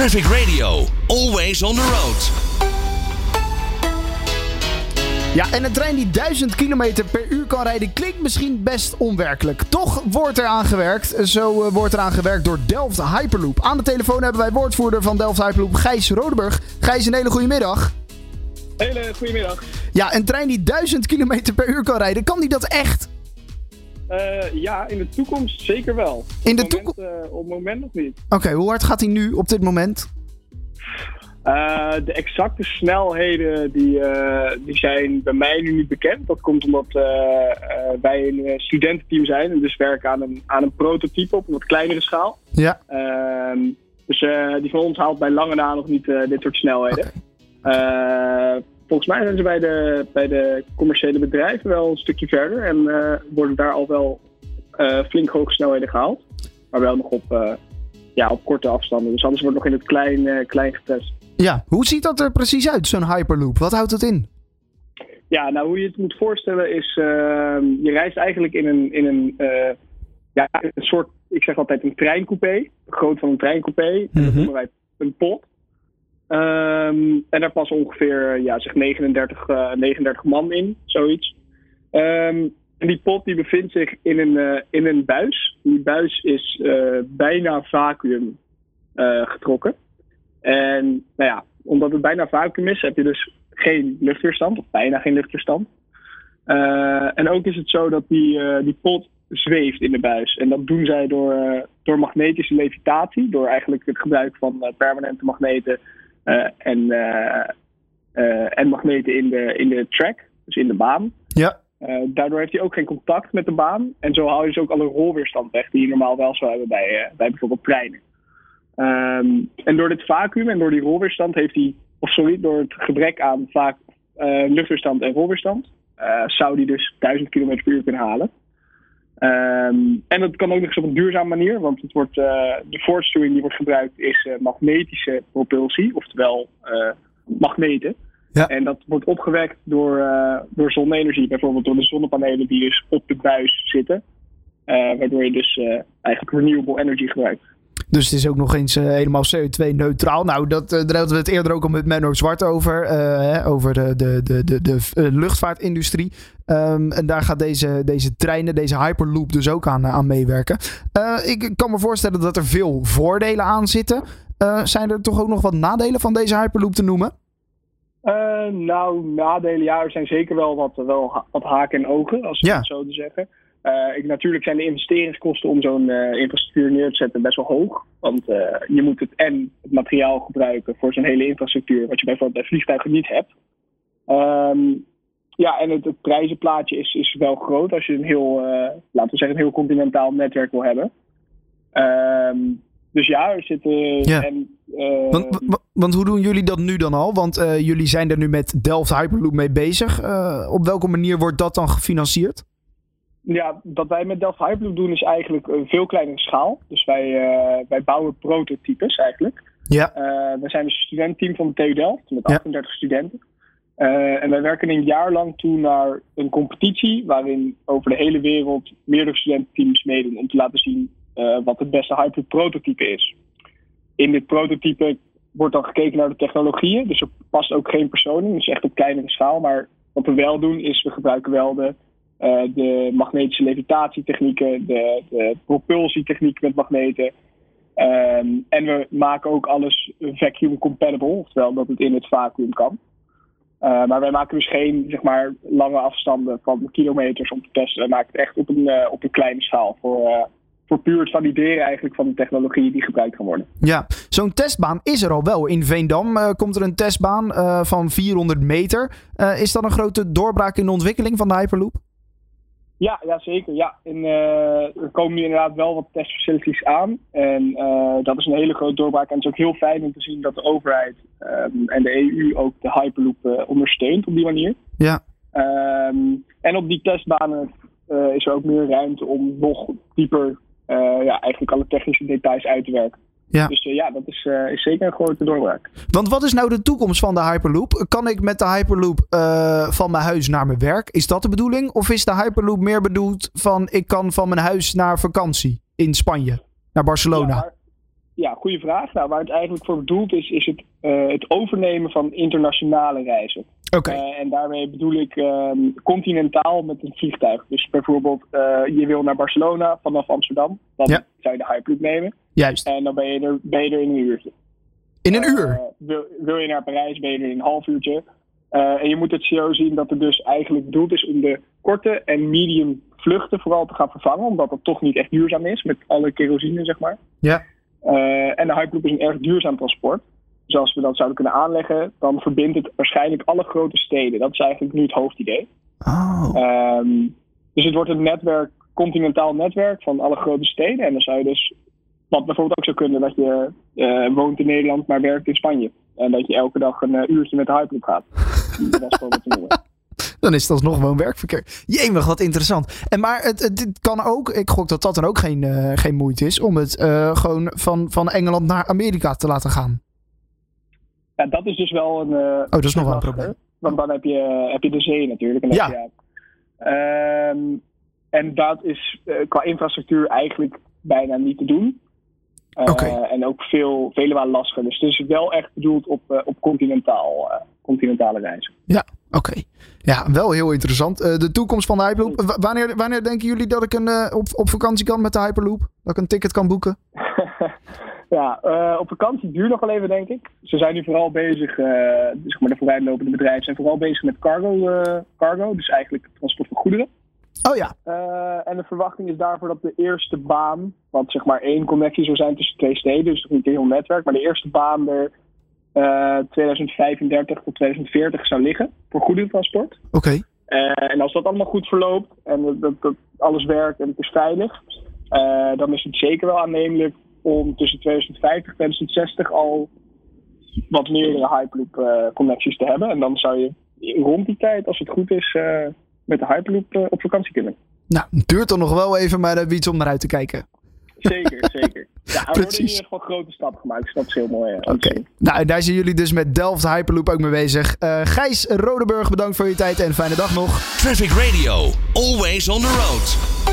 Traffic Radio, always on the road. Ja, en een trein die 1000 km per uur kan rijden klinkt misschien best onwerkelijk. Toch wordt er aan gewerkt. Zo uh, wordt er aan gewerkt door Delft Hyperloop. Aan de telefoon hebben wij woordvoerder van Delft Hyperloop, Gijs Rodeburg. Gijs, een hele goede middag. Hele goedemiddag. Ja, een trein die 1000 km per uur kan rijden, kan die dat echt? Uh, ja, in de toekomst zeker wel. In de toekomst? Uh, op het moment nog niet. Oké, okay, hoe hard gaat hij nu op dit moment? Uh, de exacte snelheden die, die zijn bij mij nu niet bekend. Dat komt omdat wij een studententeam zijn en dus werken aan een, aan een prototype op een wat kleinere schaal. Ja. Ehm, dus die van ons haalt bij lange na nog niet dit soort snelheden. Okay volgens mij zijn ze bij de, bij de commerciële bedrijven wel een stukje verder en uh, worden daar al wel uh, flink hoge snelheden gehaald. Maar wel nog op, uh, ja, op korte afstanden. Dus anders wordt nog in het klein, klein getest. Ja, hoe ziet dat er precies uit, zo'n Hyperloop? Wat houdt het in? Ja, nou hoe je het moet voorstellen is, ehm, je reist eigenlijk in een, in een, ja, een soort, ik zeg altijd een treincoupé, groot van een treincoupé. Mm -hmm. En dat noemen wij een pot. Um, en daar passen ongeveer ja, zeg 39, uh, 39 man in, zoiets. Um, en die pot die bevindt zich in een, uh, in een buis. Die buis is bijna vacuüm getrokken. En nou ja, omdat het bijna vacuüm is, heb je dus geen luchtweerstand, of bijna geen luchtweerstand. en ook is het zo dat die, die pot zweeft in de buis. En dat doen zij door, door magnetische levitatie, door eigenlijk het gebruik van permanente magneten en, uh, uh, en magneten in de, in de track, dus in de baan. Ja. daardoor heeft hij ook geen contact met de baan. En zo haal je dus ook alle rolweerstand weg die je normaal wel zou hebben bij, bij bijvoorbeeld treinen. Um, en door dit vacuüm en door die rolweerstand heeft hij, of sorry, door het gebrek aan vaak, luchtweerstand en rolweerstand, zou die dus 1000 km per uur kunnen halen. Um, en dat kan ook nog eens op een duurzame manier, want het wordt, uh, de voortstuwing die wordt gebruikt is uh, magnetische propulsie, oftewel uh, magneten. Ja. En dat wordt opgewekt door, door zonne-energie, bijvoorbeeld door de zonnepanelen die dus op de buis zitten. waardoor je dus eigenlijk renewable energy gebruikt. Dus het is ook nog eens uh, helemaal CO2-neutraal. Nou, dat, uh, daar hadden we het eerder ook al met Menno Zwart over. Uh, hè, over de, de, de, de, de luchtvaartindustrie. Um, en daar gaat deze, deze treinen, deze Hyperloop dus ook aan, aan meewerken. ik kan me voorstellen dat er veel voordelen aan zitten. zijn er toch ook nog wat nadelen van deze Hyperloop te noemen? nou, nadelen, ja, er zijn zeker wel wat, wel wat haken en ogen, als ja. het zo te zeggen. Uh, ik, natuurlijk zijn de investeringskosten om zo'n uh, infrastructuur neer te zetten best wel hoog. Want uh, je moet het en het materiaal gebruiken voor zo'n hele infrastructuur, wat je bijvoorbeeld bij vliegtuigen niet hebt. Um, ja, en het, het, prijzenplaatje is, is wel groot als je een heel, laten we zeggen, een heel continentaal netwerk wil hebben. Um, dus ja, er zitten. Ja. En, want, want, hoe doen jullie dat nu dan al? Want jullie zijn er nu met Delft Hyperloop mee bezig. op welke manier wordt dat dan gefinancierd? Ja, wat wij met Delft Hyperloop doen is eigenlijk een veel kleinere schaal. Dus wij, uh, wij bouwen prototypes eigenlijk. Ja. Uh, we zijn een studentteam van de TU Delft met 38 ja. studenten. Uh, en wij werken een jaar lang toe naar een competitie waarin over de hele wereld meerdere studententeams meedoen om te laten zien wat het beste Hyperloop prototype is. In dit prototype wordt dan gekeken naar de technologieën, dus er past ook geen persoon in, dus echt op kleinere schaal. Maar wat we wel doen is we gebruiken wel de uh, de magnetische levitatietechnieken, de, de propulsietechniek met magneten. Um, en we maken ook alles vacuum compatible, oftewel dat het in het vacuüm kan. Uh, maar wij maken dus geen zeg maar, lange afstanden van kilometers om te testen. We maken het echt op een, uh, op een kleine schaal voor, voor puur het valideren eigenlijk van de technologie die gebruikt kan worden. Ja, zo'n testbaan is er al wel. In Veendam komt er een testbaan van 400 meter. Is dat een grote doorbraak in de ontwikkeling van de Hyperloop? Ja, ja zeker. Ja. En, uh, er komen nu inderdaad wel wat testfacilities aan. En uh, dat is een hele grote doorbraak. En het is ook heel fijn om te zien dat de overheid um, en de EU ook de Hyperloop uh, ondersteunt op die manier. Ja. Um, en op die testbanen is er ook meer ruimte om nog dieper ja, eigenlijk alle technische details uit te werken. Ja. Dus uh, ja, dat is, uh, is, zeker een grote doorbraak. Want wat is nou de toekomst van de Hyperloop? Kan ik met de Hyperloop uh, van mijn huis naar mijn werk? Is dat de bedoeling? Of is de Hyperloop meer bedoeld van ik kan van mijn huis naar vakantie in Spanje, naar Barcelona? Ja, goede vraag. Nou, waar het eigenlijk voor bedoeld is, is het, het overnemen van internationale reizen. Oké. En daarmee bedoel ik uh, continentaal met een vliegtuig. Dus bijvoorbeeld, je wil naar Barcelona vanaf Amsterdam. Dan Ja. zou je de Hyperloop nemen. Juist. En dan ben je er, ben je er in een uurtje. In een Eh, uur? wil, wil je naar Parijs, ben je er in een half uurtje. Eh, en je moet het zo zien dat het dus eigenlijk bedoeld is om de korte en medium vluchten vooral te gaan vervangen. Omdat dat toch niet echt duurzaam is met alle kerosine, zeg maar. Ja. Eh, en de Hyperloop is een erg duurzaam transport. Dus als we dat zouden kunnen aanleggen, dan verbindt het waarschijnlijk alle grote steden. Dat is eigenlijk nu het hoofdidee. Oh. Ehm, dus het wordt een netwerk, continentaal netwerk van alle grote steden. En dan zou je dus, wat bijvoorbeeld ook zou kunnen, dat je eh, woont in Nederland, maar werkt in Spanje. En dat je elke dag een eh, uurtje met de Hyperloop gaat. Dat is gewoon wat te noemen. Dan is het alsnog gewoon werkverkeer. Jemig, wat interessant. En maar het, het, het kan ook, ik gok dat dat dan ook geen, eh, geen moeite is, om het gewoon van, van Engeland naar Amerika te laten gaan. Ja, dat is dus wel een. Oh, dat is nog wel een probleem. Want dan heb je, heb je de zee natuurlijk. En Ja. je- Ehm, en dat is qua infrastructuur eigenlijk bijna niet te doen. Eh. En ook veel, vele malen lastiger. Dus het is wel echt bedoeld op, eh, op continentaal, eh, continentale reizen. Oké. Ja, wel heel interessant. De toekomst van de Hyperloop. W- wanneer, wanneer denken jullie dat ik een, op, op vakantie kan met de Hyperloop? Dat ik een ticket kan boeken? ja, op vakantie duurt nog wel even, denk ik. Ze zijn nu vooral bezig, eh, zeg maar de vooruitlopende bedrijven zijn vooral bezig met cargo, cargo dus eigenlijk het transport van goederen. Oh ja. Eh, en de verwachting is daarvoor dat de eerste baan, wat zeg maar één connectie zou zijn tussen twee steden, dus niet een heel netwerk, maar de eerste baan er eh 2035 tot 2040 zou liggen voor goederentransport. Oké. Eh, en als dat allemaal goed verloopt en dat, dat, alles werkt en het is veilig, eh, dan is het zeker wel aannemelijk om tussen 2050 en 2060 al wat meerdere Hyperloop eh, connecties te hebben. En dan zou je rond die tijd, als het goed is, eh, met de Hyperloop eh, op vakantie kunnen. Nou, het duurt dan nog wel even, maar uh, iets om naar uit te kijken. Zeker, zeker. Ja, er worden in ieder geval grote stappen gemaakt, dus dat is heel mooi. Oké. Nou, en daar zijn jullie dus met Delft Hyperloop ook mee bezig. Eh, Gijs Rodeburg, bedankt voor je tijd en fijne dag nog. Traffic Radio, always on the road.